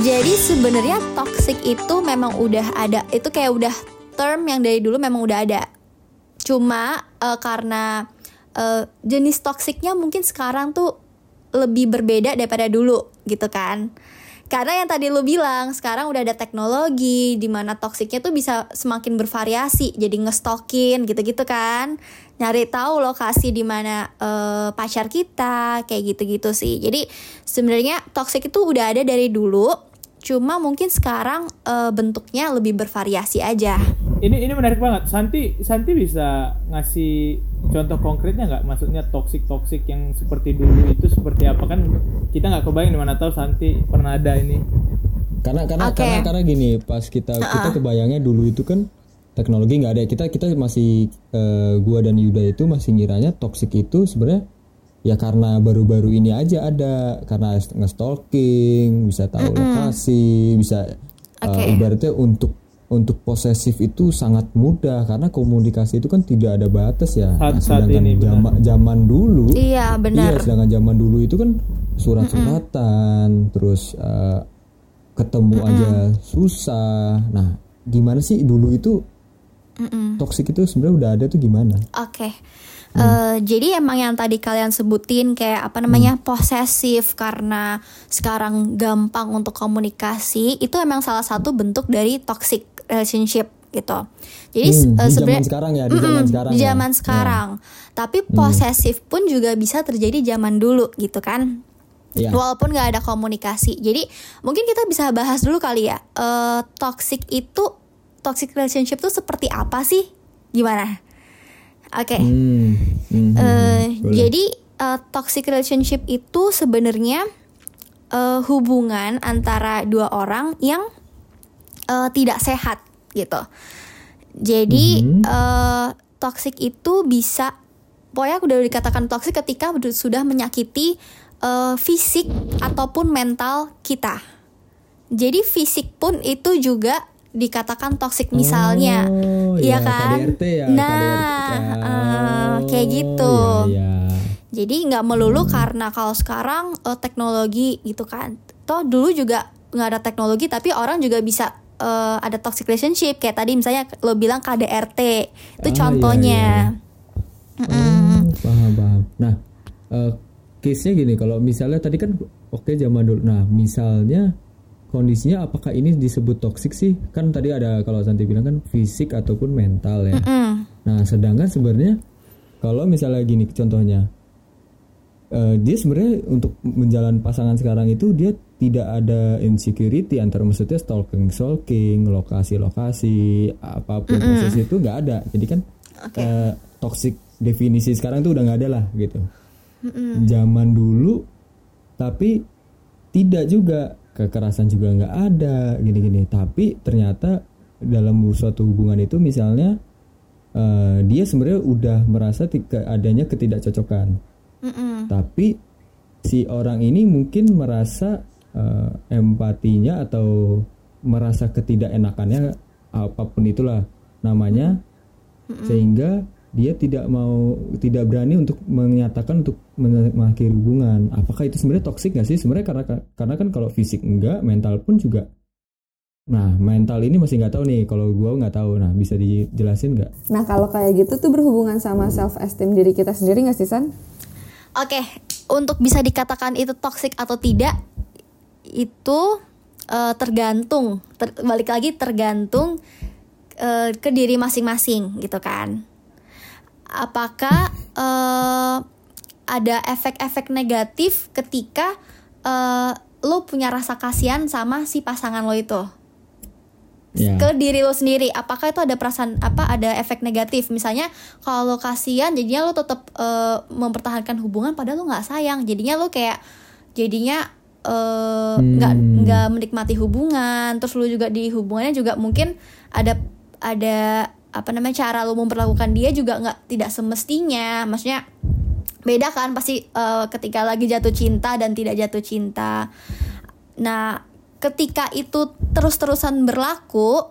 Jadi sebenarnya toxic itu memang udah ada. Itu kayak udah term yang dari dulu memang udah ada. Cuma uh, karena uh, jenis toksiknya mungkin sekarang tuh lebih berbeda daripada dulu gitu kan. Karena yang tadi lu bilang sekarang udah ada teknologi di mana toksiknya tuh bisa semakin bervariasi, jadi ngestokin gitu-gitu kan, nyari tahu lokasi di mana uh, pacar kita kayak gitu-gitu sih. Jadi sebenarnya toksik itu udah ada dari dulu, cuma mungkin sekarang uh, bentuknya lebih bervariasi aja. Ini ini menarik banget. Santi Santi bisa ngasih contoh konkretnya nggak? Maksudnya toxic toxic yang seperti dulu itu seperti apa kan? Kita nggak kebayang mana tahu Santi pernah ada ini. Karena karena okay. karena karena gini pas kita uh -uh. kita kebayangnya dulu itu kan teknologi nggak ada kita kita masih uh, gua dan Yuda itu masih ngiranya toxic itu sebenarnya ya karena baru-baru ini aja ada karena nge-stalking bisa tahu mm -hmm. lokasi bisa okay. uh, ibaratnya untuk untuk posesif itu sangat mudah karena komunikasi itu kan tidak ada batas ya. Saat, nah, sedangkan ini, zaman, zaman dulu, iya benar. Iya, sedangkan zaman dulu itu kan surat-suratan, mm -mm. terus uh, ketemu mm -mm. aja susah. Nah, gimana sih dulu itu mm -mm. toksik itu sebenarnya udah ada tuh gimana? Oke. Okay. Hmm. Uh, jadi emang yang tadi kalian sebutin kayak apa namanya hmm. posesif karena sekarang gampang untuk komunikasi itu emang salah satu bentuk dari toxic relationship gitu. Jadi hmm, uh, sebenarnya sekarang ya di mm zaman sekarang. Di ya? zaman ya. sekarang. Ya. Tapi hmm. posesif hmm. pun juga bisa terjadi zaman dulu gitu kan. Ya. Walaupun nggak ada komunikasi. Jadi mungkin kita bisa bahas dulu kali ya. Uh, toxic itu toxic relationship itu seperti apa sih? Gimana? Oke. Okay. Hmm. Hmm, uh, jadi uh, toxic relationship itu sebenarnya uh, hubungan antara dua orang yang uh, tidak sehat gitu. Jadi mm -hmm. uh, toxic itu bisa pokoknya udah dikatakan toxic ketika sudah menyakiti uh, fisik ataupun mental kita. Jadi fisik pun itu juga dikatakan toxic misalnya, oh, iya ya, kan? KDRT ya, nah, KDRT. Uh, kayak gitu. Iya, iya. Jadi nggak melulu hmm. karena kalau sekarang uh, teknologi gitu kan. Toh dulu juga nggak ada teknologi tapi orang juga bisa uh, ada toxic relationship kayak tadi misalnya lo bilang KDRT itu ah, contohnya. Iya, iya. Oh, paham paham. Nah, uh, case-nya gini kalau misalnya tadi kan oke okay, zaman dulu. Nah, misalnya kondisinya apakah ini disebut toxic sih? Kan tadi ada kalau Santi bilang kan fisik ataupun mental ya. Mm -mm. Nah, sedangkan sebenarnya kalau misalnya gini contohnya uh, dia sebenarnya untuk menjalan pasangan sekarang itu dia tidak ada insecurity antara maksudnya stalking stalking lokasi lokasi apa pun mm -hmm. proses itu nggak ada jadi kan okay. uh, eh, toxic definisi sekarang tuh udah nggak ada lah gitu mm -hmm. zaman dulu tapi tidak juga kekerasan juga nggak ada gini-gini tapi ternyata dalam suatu hubungan itu misalnya uh, dia sebenarnya udah merasa adanya ketidakcocokan Mm-mm. Tapi si orang ini mungkin merasa uh, empatinya atau merasa ketidakenakannya apa pun itulah namanya Mm-mm. sehingga dia tidak mau tidak berani untuk menyatakan untuk mengakhiri hubungan. Apakah itu sebenarnya toksik gak sih? Sebenarnya karena karena kan kalau fisik enggak, mental pun juga. Nah, mental ini masih nggak tahu nih. Kalau gue nggak tahu. Nah, bisa dijelasin nggak? Nah, kalau kayak gitu tuh berhubungan sama self esteem diri kita sendiri nggak sih San? Oke, okay, untuk bisa dikatakan itu toxic atau tidak itu uh, tergantung ter, balik lagi tergantung uh, ke diri masing-masing gitu kan. Apakah uh, ada efek-efek negatif ketika uh, lo punya rasa kasihan sama si pasangan lo itu? yeah. ke diri lo sendiri apakah itu ada perasaan apa ada efek negatif misalnya kalau kasihan jadinya lo tetap uh, mempertahankan hubungan padahal lo nggak sayang jadinya lo kayak jadinya nggak uh, hmm. nggak menikmati hubungan. Terus lo juga di hubungannya juga mungkin ada ada apa namanya cara lo memperlakukan dia juga nggak tidak semestinya. Maksudnya beda kan pasti uh, ketika lagi jatuh cinta dan tidak jatuh cinta. Nah ketika itu terus-terusan berlaku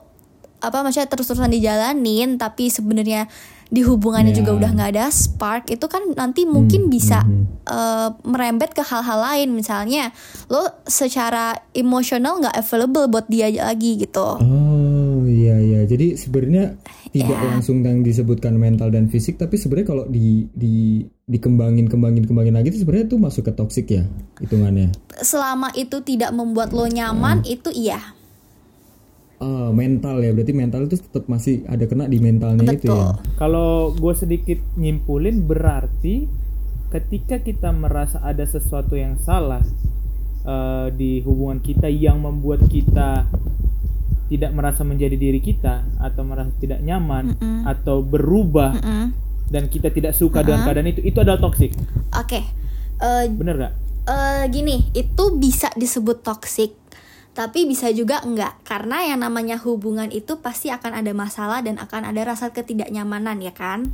apa maksudnya terus-terusan dijalanin tapi sebenarnya di hubungannya Ya. juga udah nggak ada spark itu kan nanti mungkin bisa eh, merembet ke hal-hal lain misalnya lo secara emosional nggak available buat dia lagi gitu Oh iya iya. Jadi sebenarnya tidak Ya. langsung yang disebutkan mental dan fisik, tapi sebenarnya kalau di di dikembangin kembangin kembangin lagi itu sebenarnya itu masuk ke toxic ya hitungannya. selama itu tidak membuat lo nyaman Hmm. itu iya Ah mental ya. Berarti mental itu tetap masih ada kena di mentalnya itu ya. betul Kalau gue sedikit nyimpulin berarti ketika kita merasa ada sesuatu yang salah eh, di hubungan kita yang membuat kita tidak merasa menjadi diri kita atau merasa tidak nyaman atau berubah Mm. dan kita tidak suka dengan keadaan itu itu adalah toksik oke Eh, bener gak? eh, gini itu bisa disebut toxic tapi bisa juga enggak karena yang namanya hubungan itu pasti akan ada masalah dan akan ada rasa ketidaknyamanan ya kan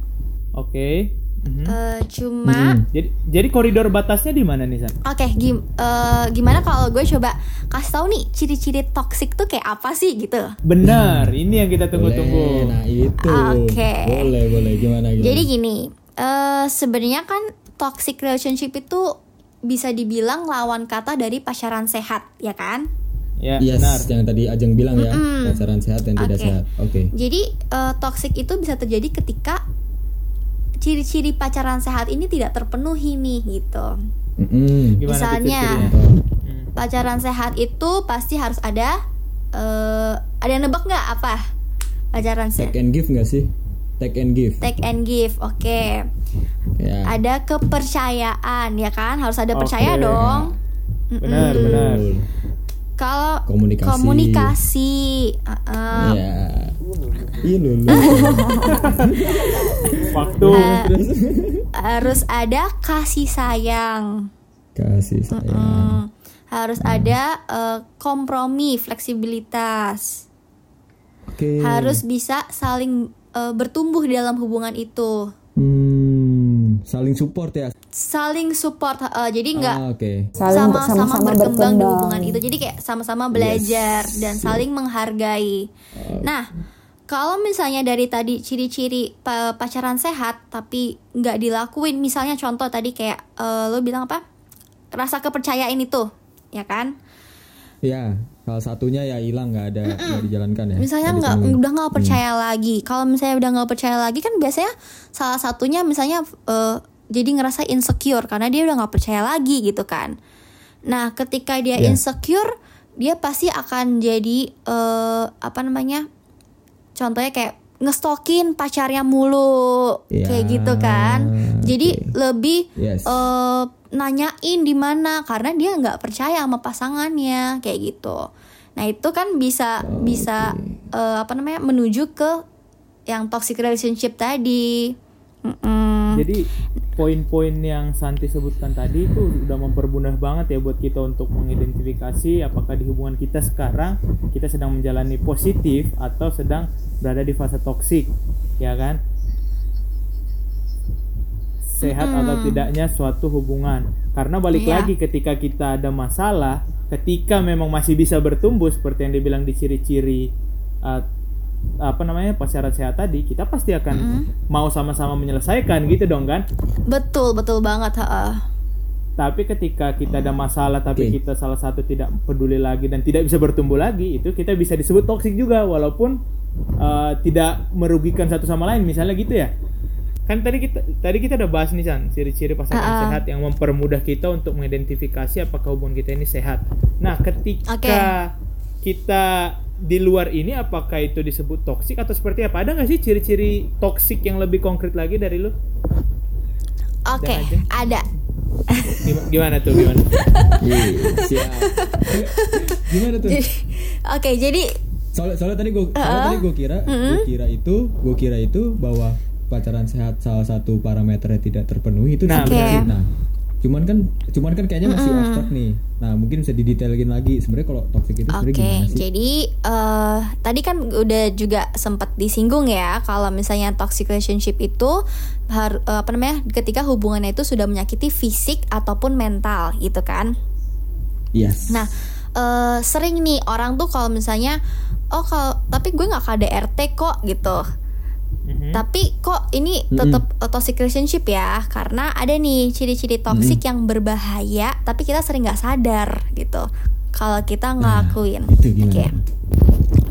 Oke. Mhm. Eh, cuma Jadi jadi koridor batasnya di mana nih San? Oke, gim- eh, gimana kalau gue coba kasih tahu nih ciri-ciri toxic tuh kayak apa sih gitu? Benar, ini yang kita tunggu-tunggu. Nah itu. Oke. Boleh boleh gimana gimana. Jadi gini, eh sebenarnya kan toxic relationship itu bisa dibilang lawan kata dari pacaran sehat, ya kan? Ya, Yes, benar. yang tadi Ajeng bilang ya, pacaran sehat dan tidak Oke. sehat. Oke. Jadi eh, toxic itu bisa terjadi ketika ciri-ciri pacaran sehat ini tidak terpenuhi nih gitu. Gimana tuh Misalnya. Hmm. pacaran sehat itu pasti harus ada eh ada yang nebak nggak apa? Pacaran sehat. Take and give nggak sih? Take and give. Take and give, oke. Ya. Ada kepercayaan, ya kan? Harus ada percaya Oke. dong. Benar, benar. Kalau Komunikasi. komunikasi, uh-uh. Ya. Iya lulu. Waktu. harus ada kasih sayang, Kasih sayang. Hmm, harus ada uh, kompromi, fleksibilitas, Oke. harus bisa saling uh, bertumbuh di dalam hubungan itu, Hmm, saling support ya. Saling support. uh, jadi nggak Ah. Saling sama-sama bersama-sama berkembang di berkembang. hubungan itu. Jadi kayak sama-sama belajar dan saling menghargai. Nah, kalau misalnya dari tadi ciri-ciri pa- pacaran sehat tapi nggak dilakuin, misalnya contoh tadi kayak eh, lo bilang apa? Rasa kepercayaan itu, ya kan? Ya, salah satunya ya hilang nggak ada nggak dijalankan ya. Misalnya Nggak udah nggak percaya lagi. Kalau misalnya udah nggak percaya lagi kan biasanya salah satunya misalnya eh, jadi ngerasa insecure karena dia udah nggak percaya lagi gitu kan. Nah, ketika dia Ya. insecure, dia pasti akan jadi eh, apa namanya? Contohnya kayak ngestokin pacarnya mulu Ya, kayak gitu kan. Jadi oke. lebih Yes. eh, nanyain di mana karena dia nggak percaya sama pasangannya kayak gitu. Nah itu kan bisa bisa eh, apa namanya menuju ke yang toxic relationship tadi. Mm-mm. Jadi poin-poin yang Santi sebutkan tadi itu udah mempermudah banget ya buat kita untuk mengidentifikasi apakah di hubungan kita sekarang kita sedang menjalani positif atau sedang berada di fase toksik, ya kan? Sehat atau tidaknya suatu hubungan. Karena balik Iya. lagi ketika kita ada masalah, ketika memang masih bisa bertumbuh seperti yang dibilang di ciri-ciri uh, apa namanya pacaran sehat tadi, kita pasti akan mau sama-sama menyelesaikan gitu dong kan? Betul betul banget. heeh. Tapi ketika kita ada masalah tapi Oke. kita salah satu tidak peduli lagi dan tidak bisa bertumbuh lagi, itu kita bisa disebut toksik juga walaupun uh, tidak merugikan satu sama lain misalnya gitu ya. Kan tadi kita tadi kita udah bahas nih San, ciri-ciri pasangan Ah, ah. sehat yang mempermudah kita untuk mengidentifikasi apakah hubungan kita ini sehat. Nah, ketika Oke. kita di luar ini apakah itu disebut toksik atau seperti apa? Ada nggak sih ciri-ciri toksik yang lebih konkret lagi dari lu? Oke aja. ada. Gimana, gimana tuh gimana? Iya, siap. Gimana tuh? Oke jadi Soalnya, soalnya tadi gue soalnya tadi gue kira gue kira itu gue kira itu bahwa pacaran sehat salah satu parameternya tidak terpenuhi itu Nah, toxic. benar. Cuman kan cuman kan kayaknya masih abstrak nih. Nah mungkin bisa didetailin lagi. Sebenarnya kalau toxic itu Oke, sebenarnya gimana sih? jadi eh tadi kan udah juga sempat disinggung ya kalau misalnya toxic relationship itu har- eh, apa namanya ketika hubungannya itu sudah menyakiti fisik ataupun mental gitu kan. yes. Nah, eh sering nih orang tuh kalau misalnya oh kalau tapi gue nggak KDRT kok gitu. Mhm. Tapi kok ini tetap toxic relationship ya? Karena ada nih ciri-ciri toxic yang berbahaya, tapi kita sering nggak sadar gitu. Kalau kita ngelakuin. itu gimana? Oke.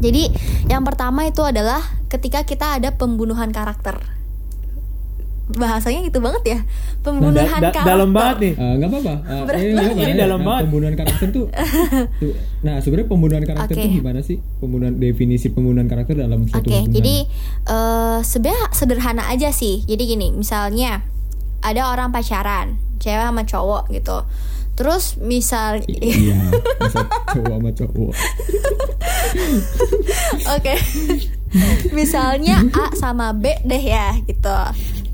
Jadi yang pertama itu adalah ketika kita ada pembunuhan karakter. Bahasanya gitu banget ya. Nah, Pembunuhan da- da- karakter. dalam banget nih. Eh, nggak apa-apa. Eh, Berat ini dalam nah, banget. Pembunuhan karakter tuh, tuh. Nah, sebenarnya pembunuhan karakter Oke. tuh gimana sih? Pembunuhan definisi pembunuhan karakter dalam suatu Oke, hubungan. jadi eh sebenarnya sederhana aja sih. Jadi gini, misalnya ada orang pacaran, cewek sama cowok gitu. Terus misal I- iya, cowok sama cowok. Oke. Misalnya A sama B deh ya gitu.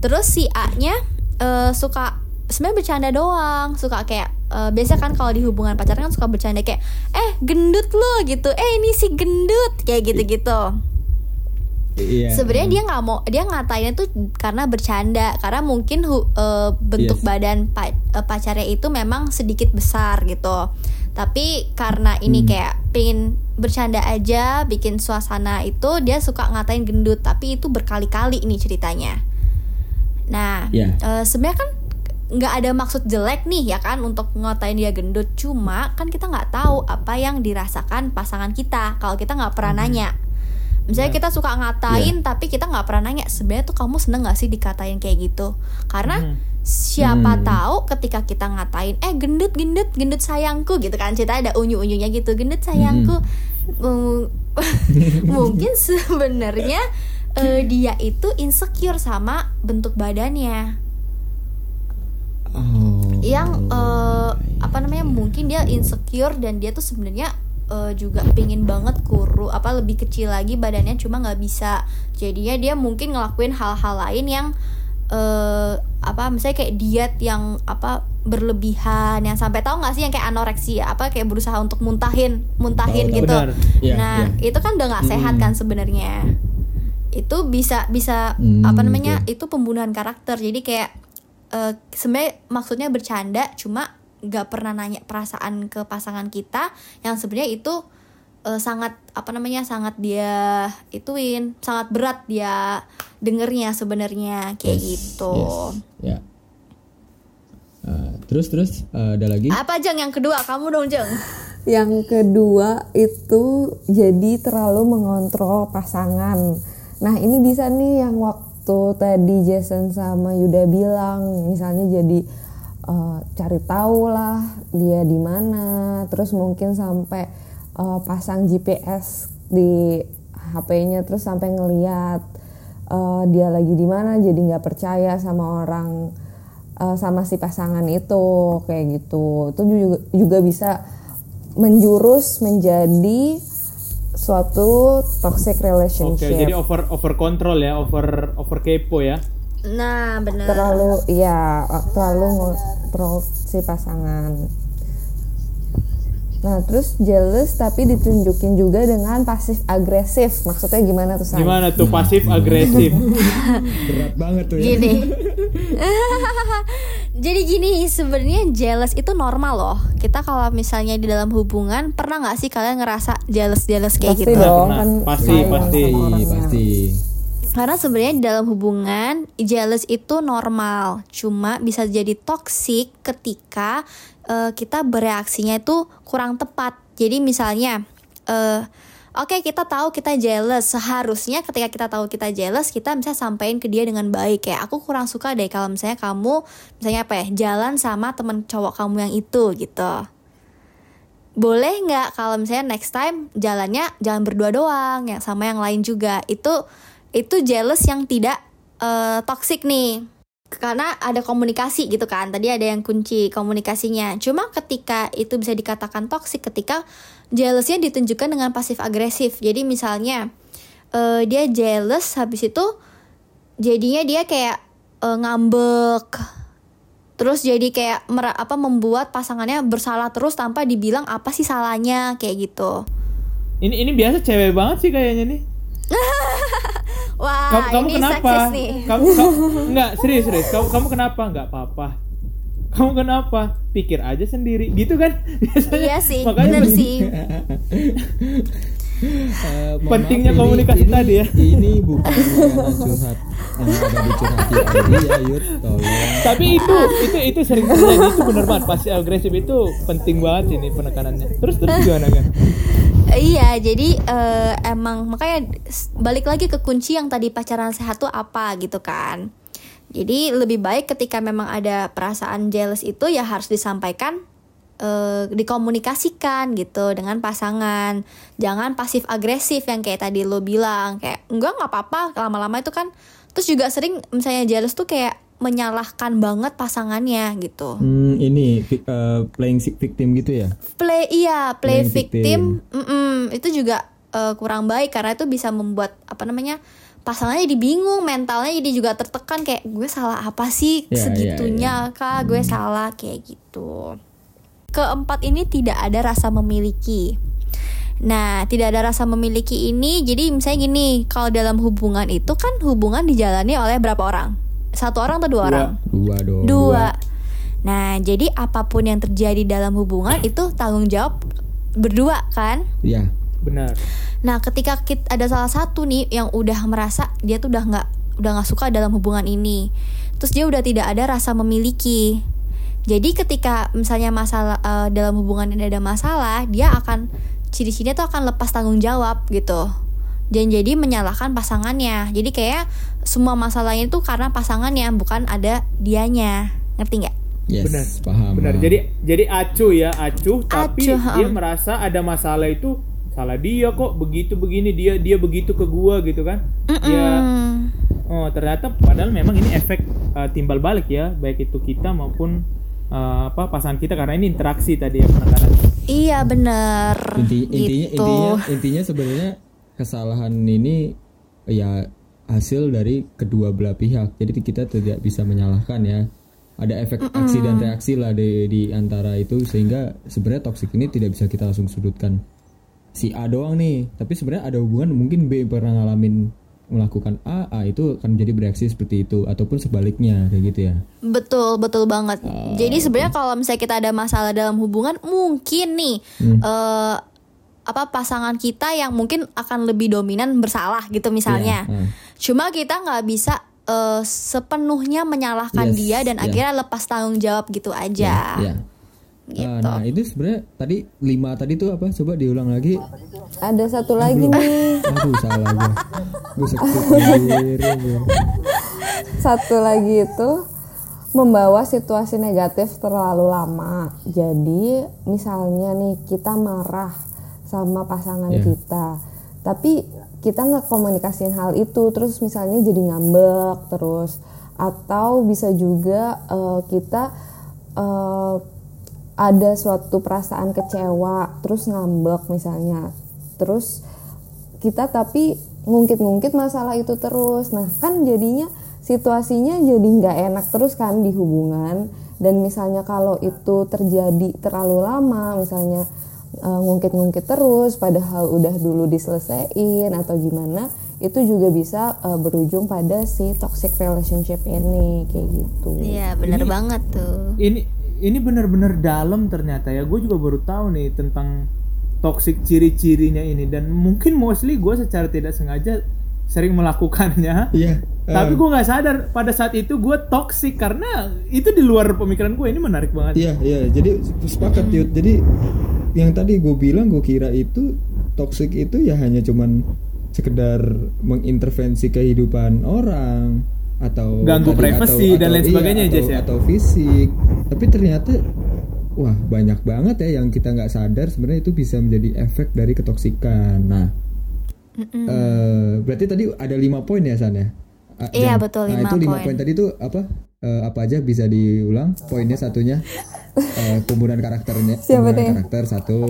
Terus si A-nya eh, suka sebenarnya bercanda doang, suka kayak eh, biasa kan kalau di hubungan pacaran kan suka bercanda kayak eh gendut lo gitu. Eh ini si gendut kayak gitu-gitu. Iya. Sebenarnya dia nggak mau dia ngatainnya tuh karena bercanda karena mungkin hu- eh, bentuk Yes. badan pa- eh, pacarnya itu memang sedikit besar gitu. Tapi karena Hmm. ini kayak pengen bercanda aja, bikin suasana itu dia suka ngatain gendut, tapi itu berkali-kali ini ceritanya. Nah, Iya. eh, sebenarnya kan nggak ada maksud jelek nih ya kan untuk ngatain dia gendut, cuma kan kita nggak tahu apa yang dirasakan pasangan kita kalau kita nggak pernah nanya. Misalnya kita suka ngatain tapi kita nggak pernah nanya sebenarnya tuh kamu seneng nggak sih dikatain kayak gitu? Karena Mhm. siapa Hmm. tahu ketika kita ngatain eh gendut gendut gendut sayangku gitu kan cerita ada unyu unyunya gitu gendut sayangku Mung- mungkin sebenarnya eh, dia itu insecure sama bentuk badannya Oh. yang eh, apa namanya mungkin dia insecure dan dia tuh sebenarnya eh, juga pingin banget kuru apa lebih kecil lagi badannya cuma nggak bisa jadinya dia mungkin ngelakuin hal-hal lain yang eh, apa misalnya kayak diet yang apa berlebihan yang sampai tahu nggak sih yang kayak anoreksia apa kayak berusaha untuk muntahin muntahin tahu. gitu Benar. Iya, nah iya. itu kan udah nggak sehat Mm. kan sebenarnya itu bisa bisa Hmm, apa namanya oke. itu pembunuhan karakter jadi kayak eh, sebenarnya maksudnya bercanda cuma nggak pernah nanya perasaan ke pasangan kita yang sebenarnya itu eh, sangat apa namanya sangat dia ituin sangat berat dia dengernya sebenarnya kayak Yes, gitu yes. Ya. Ah, terus terus ah, ada lagi? apa jeng yang kedua kamu dong jeng Yang kedua itu jadi terlalu mengontrol pasangan. Nah ini bisa nih yang waktu tadi Jason sama Yuda bilang, misalnya jadi eh, cari tahu lah dia di mana, terus mungkin sampai eh, pasang GPS di HP-nya terus sampai ngeliat eh, dia lagi di mana, jadi nggak percaya sama orang eh, sama si pasangan itu kayak gitu. Itu juga juga bisa menjurus menjadi suatu toxic Oke, relationship. jadi over over control ya, over over kepo ya. nah bener terlalu ya terlalu ngontrol si pasangan. Nah, terus jealous tapi ditunjukin juga dengan pasif agresif. Maksudnya gimana tuh, San? Gimana tuh pasif agresif? Berat banget tuh ya. gini jadi gini sebenarnya jealous itu normal loh kita kalau misalnya di dalam hubungan pernah nggak sih kalian ngerasa jealous jealous kayak Pasti gitu dong, kan Pasti, pasti. Iya, pasti. karena sebenarnya di dalam hubungan jealous itu normal cuma bisa jadi toxic ketika eh, kita bereaksinya itu kurang tepat jadi misalnya eh Oke kita tahu kita jealous. Seharusnya ketika kita tahu kita jealous Kita bisa sampein ke dia dengan baik. Kayak aku kurang suka deh kalau misalnya kamu Misalnya apa ya Jalan sama temen cowok kamu yang itu gitu. Boleh nggak kalau misalnya next time jalannya jangan berdua doang yang sama yang lain juga? Itu itu jealous yang tidak eh, toxic nih. Karena ada komunikasi gitu kan tadi ada yang kunci komunikasinya. Cuma ketika itu bisa dikatakan toxic ketika jealousnya ditunjukkan dengan pasif agresif jadi misalnya eh, dia jealous habis itu jadinya dia kayak eh, ngambek terus jadi kayak mera- apa membuat pasangannya bersalah terus tanpa dibilang apa sih salahnya kayak gitu Ini ini biasa cewek banget sih kayaknya nih. wah Kamu, kamu ini kenapa? nih Kamu, kamu enggak serius serius. Kamu kamu kenapa? Enggak apa-apa. Kamu kenapa? Pikir aja sendiri. Gitu kan? Biasanya. iya sih Makanya bener sih Eh, mohon Pentingnya maaf, ini- komunikasi ini- tadi ya. Ini bukan curhat yang ada di curhati ID ya, Yud. Tolong. Tapi itu itu itu sering terjadi itu benar banget pasti agresif itu penting banget ini penekanannya. Terus terus gimana kan? Iya, jadi eh, emang makanya balik lagi ke kunci yang tadi pacaran sehat tuh apa gitu kan. Jadi lebih baik ketika memang ada perasaan jealous itu ya harus disampaikan eh, dikomunikasikan gitu dengan pasangan. Jangan pasif agresif yang kayak tadi lo bilang kayak enggak nggak apa-apa lama-lama itu kan. Terus juga sering misalnya jealous tuh kayak menyalahkan banget pasangannya gitu. Hmm, ini eh, playing victim gitu ya? play iya play Playing victim, Mm-mm, itu juga eh, kurang baik karena itu bisa membuat apa namanya pasangannya jadi bingung mentalnya jadi juga tertekan kayak gue salah apa sih Ya, segitunya kak gue salah kayak gitu keempat ini tidak ada rasa memiliki nah tidak ada rasa memiliki ini jadi misalnya gini kalau dalam hubungan itu kan hubungan dijalani oleh berapa orang satu orang atau dua, Dua. orang Dua dong. dua. Nah, jadi apa pun yang terjadi dalam hubungan itu tanggung jawab berdua kan? Ya. Benar. Nah, ketika kita ada salah satu nih yang udah merasa dia tuh udah nggak udah nggak suka dalam hubungan ini, terus dia udah tidak ada rasa memiliki. Jadi ketika misalnya masalah eh, dalam hubungan ini ada masalah, dia akan ciri-cirinya tuh akan lepas tanggung jawab gitu. Dan jadi menyalahkan pasangannya. Jadi kayak semua masalahnya itu karena pasangannya bukan ada dianya. Ngerti nggak? Yes, Benar. paham. Benar. Jadi jadi acuh ya, acuh tapi Acuh, dia merasa ada masalah itu salah dia kok begitu begini dia dia begitu ke gua gitu kan. Ya Hmm. oh ternyata padahal memang ini efek uh, timbal balik ya, baik itu kita maupun uh, apa pasangan kita karena ini interaksi tadi ya penekanan. Iya bener. Inti, intinya gitu. intinya intinya sebenarnya kesalahan ini ya hasil dari kedua belah pihak. Jadi kita tidak bisa menyalahkan ya. Ada efek aksi dan reaksi lah di, di antara itu sehingga sebenarnya toksik ini tidak bisa kita langsung sudutkan si A doang nih. Tapi sebenarnya ada hubungan mungkin B pernah ngalamin melakukan A, A itu akan menjadi bereaksi seperti itu ataupun sebaliknya kayak gitu ya. Betul, betul banget. Ah, Jadi sebenarnya kalau misalnya kita ada masalah dalam hubungan, mungkin nih Hmm. eh, apa pasangan kita yang mungkin akan lebih dominan bersalah gitu misalnya. Iya, ah. Cuma kita nggak bisa eh, sepenuhnya menyalahkan Yes, dia dan ya. akhirnya lepas tanggung jawab gitu aja. Ya. Gitu. Ah, nah itu sebenarnya tadi lima tadi tuh apa? Coba diulang lagi. Ada satu lagi nih, Aduh salah gue. Gue sendiri. satu lagi itu membawa situasi negatif terlalu lama. Jadi misalnya nih kita marah sama pasangan Ya. kita, tapi kita nggak komunikasiin hal itu, terus misalnya jadi ngambek terus, atau bisa juga eh, kita eh, ada suatu perasaan kecewa, terus ngambek misalnya, terus kita tapi ngungkit-ngungkit masalah itu terus. Nah kan jadinya situasinya jadi nggak enak terus kan di hubungan. Dan misalnya kalau itu terjadi terlalu lama misalnya eh, ngungkit-ngungkit terus padahal udah dulu diselesaikan atau gimana itu juga bisa eh, berujung pada si toxic relationship ini kayak gitu. Iya, bener Ini- banget tuh. Ini ini benar-benar dalam ternyata ya. Gue juga baru tahu nih tentang toxic ciri-cirinya ini dan mungkin mostly gue secara tidak sengaja sering melakukannya. Iya. Tapi eh, gue nggak sadar pada saat itu gue toxic karena itu di luar pemikiran gue ini menarik banget. Iya iya. Jadi sepakat Yud. Jadi yang tadi gue bilang gue kira itu toxic itu ya hanya cuman sekedar mengintervensi kehidupan orang atau Ganggu privasi dan lain iya, sebagainya, atau, ya? atau fisik. Tapi ternyata wah banyak banget ya yang kita nggak sadar sebenarnya itu bisa menjadi efek dari ketoksikan. Nah, eh, berarti tadi ada lima poin ya San ya? Ah, Iya, Jan. betul, Nah lima itu lima poin. tadi tuh apa? Eh, apa aja bisa diulang? Poinnya satunya eh, pembunuhan karakternya. Siapa pembunuhan tuh? karakter satu.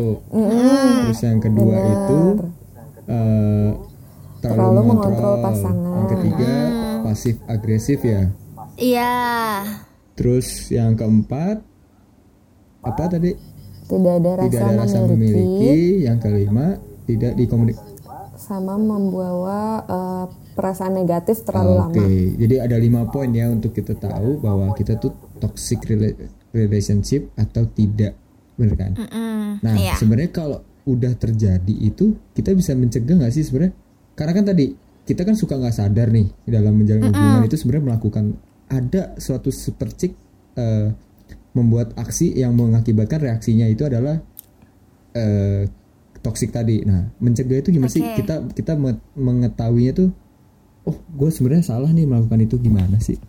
Terus yang kedua Bener. itu eh, terlalu, Terlalu mengontrol mengontrol pasangan. Yang ketiga pasif agresif ya. Iya. Terus yang keempat apa tadi? tidak ada rasa, Tidak ada rasa memiliki, memiliki. Yang kelima tidak dikomunikasi. sama membawa eh, perasaan negatif terlalu Oke, lama jadi ada lima poin ya untuk kita tahu bahwa kita tuh toxic rela- relationship atau tidak, bener kan? Mm-mm. Nah, Iya. sebenarnya kalau udah terjadi itu kita bisa mencegah nggak sih sebenarnya karena kan tadi kita kan suka nggak sadar nih dalam menjalin hubungan itu sebenarnya melakukan ada suatu sepercik eh, membuat aksi yang mengakibatkan reaksinya itu adalah eh, toksik tadi. Nah, mencegah itu gimana sih? Oke. Kita kita me- mengetahuinya tuh, oh, gue sebenarnya salah nih melakukan itu gimana sih?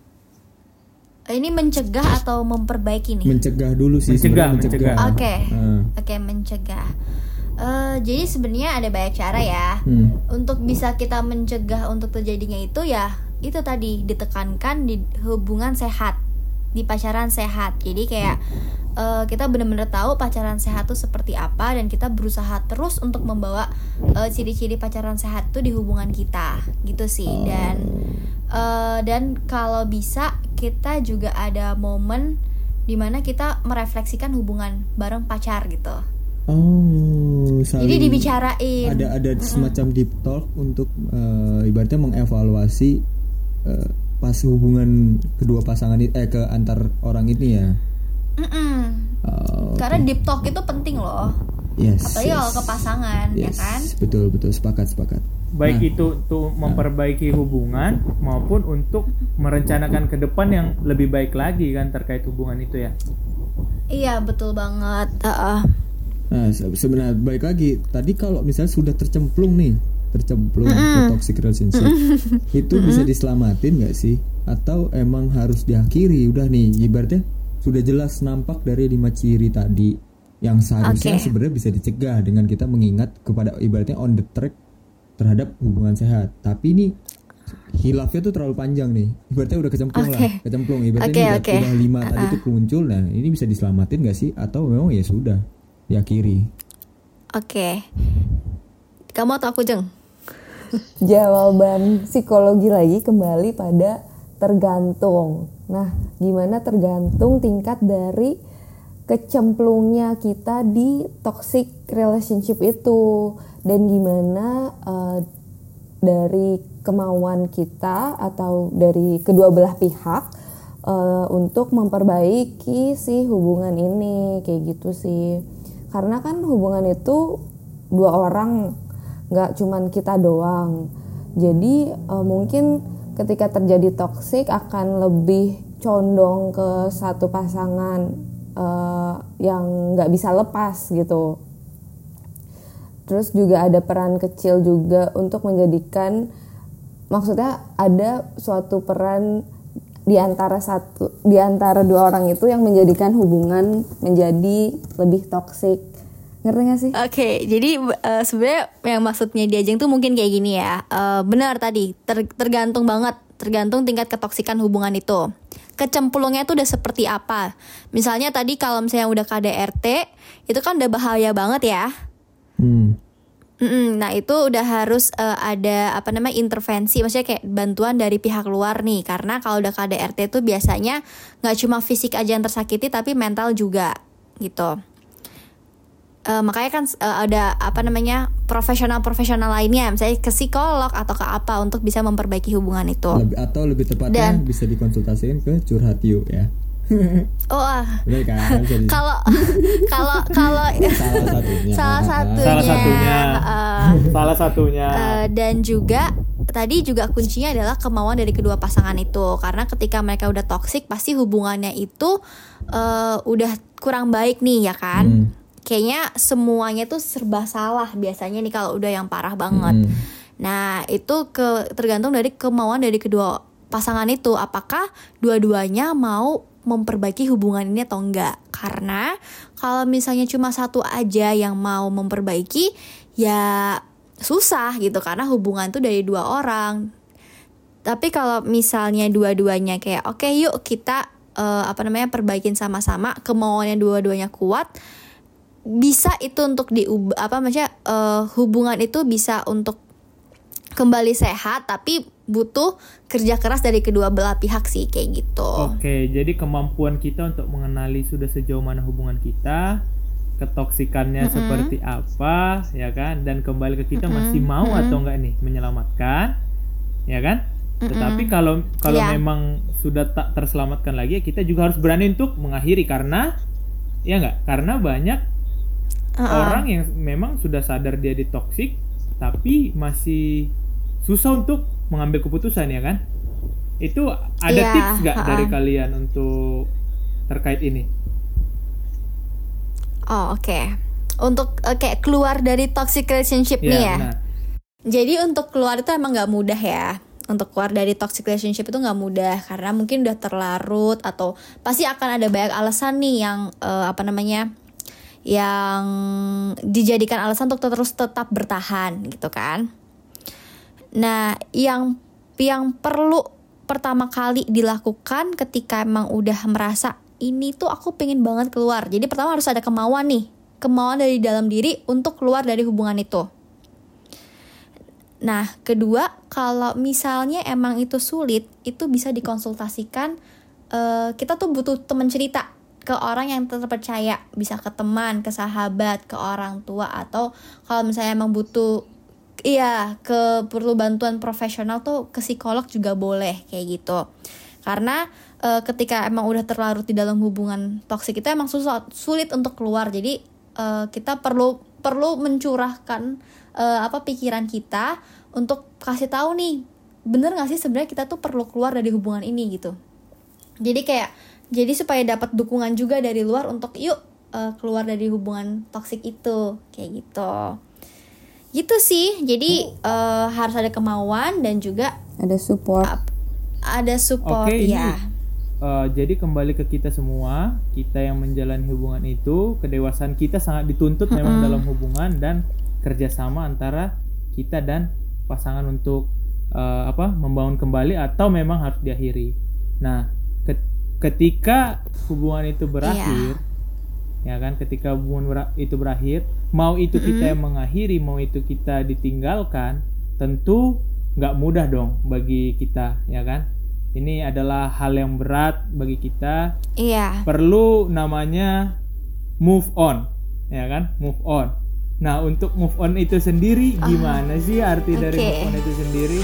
Ini mencegah atau memperbaiki nih? Mencegah dulu sih. Mencegah, sebenarnya mencegah. Oke. Nah, Oke, mencegah. Eh, jadi sebenarnya ada banyak cara ya. hmm. Untuk bisa kita mencegah untuk terjadinya itu ya itu tadi ditekankan di hubungan sehat, di pacaran sehat. Jadi kayak eh, kita benar-benar tahu pacaran sehat itu seperti apa dan kita berusaha terus untuk membawa eh, ciri-ciri pacaran sehat itu di hubungan kita, gitu sih. Dan eh, dan kalau bisa kita juga ada momen di mana kita merefleksikan hubungan bareng pacar gitu. Oh, Jadi saling- dibicarain. ada ada semacam deep talk untuk eh, ibaratnya mengevaluasi eh, pas hubungan kedua pasangan itu eh ke antar orang ini ya. Mm-mm. Oh, Karena deep talk itu penting loh. yes, Apalagi yes. kalau ke pasangan, ya Yes, kan? betul betul sepakat sepakat. baik Nah. itu untuk memperbaiki hubungan maupun untuk merencanakan ke depan yang lebih baik lagi kan terkait hubungan itu ya. Iya betul banget. Heeh. Nah, se- sebenarnya baik lagi tadi kalau misalnya sudah tercemplung nih, tercemplung ke toxic relationship, itu bisa diselamatin nggak sih? Atau emang harus diakhiri? Udah nih, ibaratnya sudah jelas nampak dari lima ciri tadi yang seharusnya Oke. sebenarnya bisa dicegah dengan kita mengingat kepada ibaratnya on the track terhadap hubungan sehat. Tapi ini hilafnya tuh terlalu panjang nih. Ibaratnya udah kecemplung Oke. lah, kecemplung. Ibaratnya ini udah, oke. udah lima tadi tuh muncul. Nah, ini bisa diselamatin nggak sih? Atau memang ya sudah diakhiri? Oke. Kamu atau aku jeng? Jawaban psikologi lagi kembali pada tergantung. Nah, gimana tergantung tingkat dari kecemplungnya kita di toxic relationship itu dan gimana eh, dari kemauan kita atau dari kedua belah pihak eh, untuk memperbaiki si hubungan ini kayak gitu sih. Karena kan hubungan itu dua orang nggak cuman kita doang. Jadi eh, mungkin ketika terjadi toksik akan lebih condong ke satu pasangan eh, yang nggak bisa lepas gitu. Terus juga ada peran kecil juga untuk menjadikan maksudnya ada suatu peran di antara satu di antara dua orang itu yang menjadikan hubungan menjadi lebih toksik. Ngerti gak sih? Oke, jadi eh, sebenarnya yang maksudnya diajeng tuh mungkin kayak gini ya. Eh, benar tadi, ter- tergantung banget, tergantung tingkat ketoksikan hubungan itu. Kecemplungnya tuh udah seperti apa? Misalnya tadi kalau misalnya udah KDRT, itu kan udah bahaya banget ya. Hmm. Mm-mm, nah itu udah harus eh, ada apa namanya intervensi, maksudnya kayak bantuan dari pihak luar nih, karena kalau udah KDRT itu biasanya nggak cuma fisik aja yang tersakiti, tapi mental juga gitu. Eh, makanya kan eh, ada apa namanya profesional-profesional lainnya, misalnya ke psikolog atau ke apa untuk bisa memperbaiki hubungan itu. Lebih, atau lebih tepatnya Dan- bisa dikonsultasiin ke curhat yuk ya. Oh, ah. Bener kan? Kalau kalau kalau salah satunya. salah satunya, Salah satunya. eh, Salah satunya Eh, dan juga tadi juga kuncinya adalah kemauan dari kedua pasangan itu karena ketika mereka udah toksik pasti hubungannya itu eh, udah kurang baik nih ya kan Hmm. kayaknya semuanya tuh serba salah biasanya nih kalau udah yang parah banget Hmm. nah itu ke tergantung dari kemauan dari kedua pasangan itu apakah dua-duanya mau memperbaiki hubungan ini atau enggak. Karena kalau misalnya cuma satu aja yang mau memperbaiki ya susah gitu. Karena hubungan tuh dari dua orang. Tapi kalau misalnya dua-duanya kayak oke yuk kita eh, apa namanya perbaikin sama-sama kemauannya dua-duanya kuat bisa itu untuk diubah apa maksudnya eh, hubungan itu bisa untuk kembali sehat tapi butuh kerja keras dari kedua belah pihak sih kayak gitu. Oke, jadi kemampuan kita untuk mengenali sudah sejauh mana hubungan kita, ketoksikannya seperti apa, ya kan? Dan kembali ke kita masih mau atau enggak nih menyelamatkan, ya kan? Tetapi kalau kalau Iya. memang sudah tak terselamatkan lagi, ya kita juga harus berani untuk mengakhiri karena ya enggak? Karena banyak Uh-uh. orang yang memang sudah sadar dia di toxic tapi masih susah untuk mengambil keputusan ya kan itu ada Iya, tips nggak uh-uh. dari kalian untuk terkait ini Oh oke. Untuk eh, kayak keluar dari toxic relationship nih ya. benar. Jadi untuk keluar itu emang nggak mudah ya. Untuk keluar dari toxic relationship itu nggak mudah karena mungkin udah terlarut atau pasti akan ada banyak alasan nih yang eh, apa namanya yang dijadikan alasan untuk terus tetap bertahan gitu kan. Nah, yang yang perlu pertama kali dilakukan ketika emang udah merasa ini tuh aku pengen banget keluar. Jadi pertama harus ada kemauan nih, kemauan dari dalam diri untuk keluar dari hubungan itu. Nah, kedua, kalau misalnya emang itu sulit, itu bisa dikonsultasikan. eh, kita tuh butuh teman cerita ke orang yang terpercaya, bisa ke teman, ke sahabat, ke orang tua, atau kalau misalnya emang butuh, iya, ke perlu bantuan profesional tuh ke psikolog juga boleh kayak gitu. Karena eh, ketika emang udah terlarut di dalam hubungan toksik itu emang susah, sulit untuk keluar. Jadi eh, kita perlu perlu mencurahkan eh, apa pikiran kita untuk kasih tahu nih bener gak sih sebenarnya kita tuh perlu keluar dari hubungan ini gitu jadi kayak jadi supaya dapat dukungan juga dari luar untuk yuk eh, keluar dari hubungan toksik itu kayak gitu gitu sih. Jadi eh, harus ada kemauan dan juga ada support. ap- ada support ini ya eh, jadi kembali ke kita semua, kita yang menjalani hubungan itu, kedewasaan kita sangat dituntut memang dalam hubungan dan kerjasama antara kita dan pasangan untuk eh, apa membangun kembali atau memang harus diakhiri. Nah, ke- ketika hubungan itu berakhir, ya kan, ketika hubungan bera- itu berakhir, mau itu kita yang mengakhiri, mau itu kita ditinggalkan, tentu nggak mudah dong bagi kita, ya kan? Ini adalah hal yang berat bagi kita. iya Perlu namanya move on, ya kan? Move on. Nah, untuk move on itu sendiri gimana sih arti dari oke. move on itu sendiri?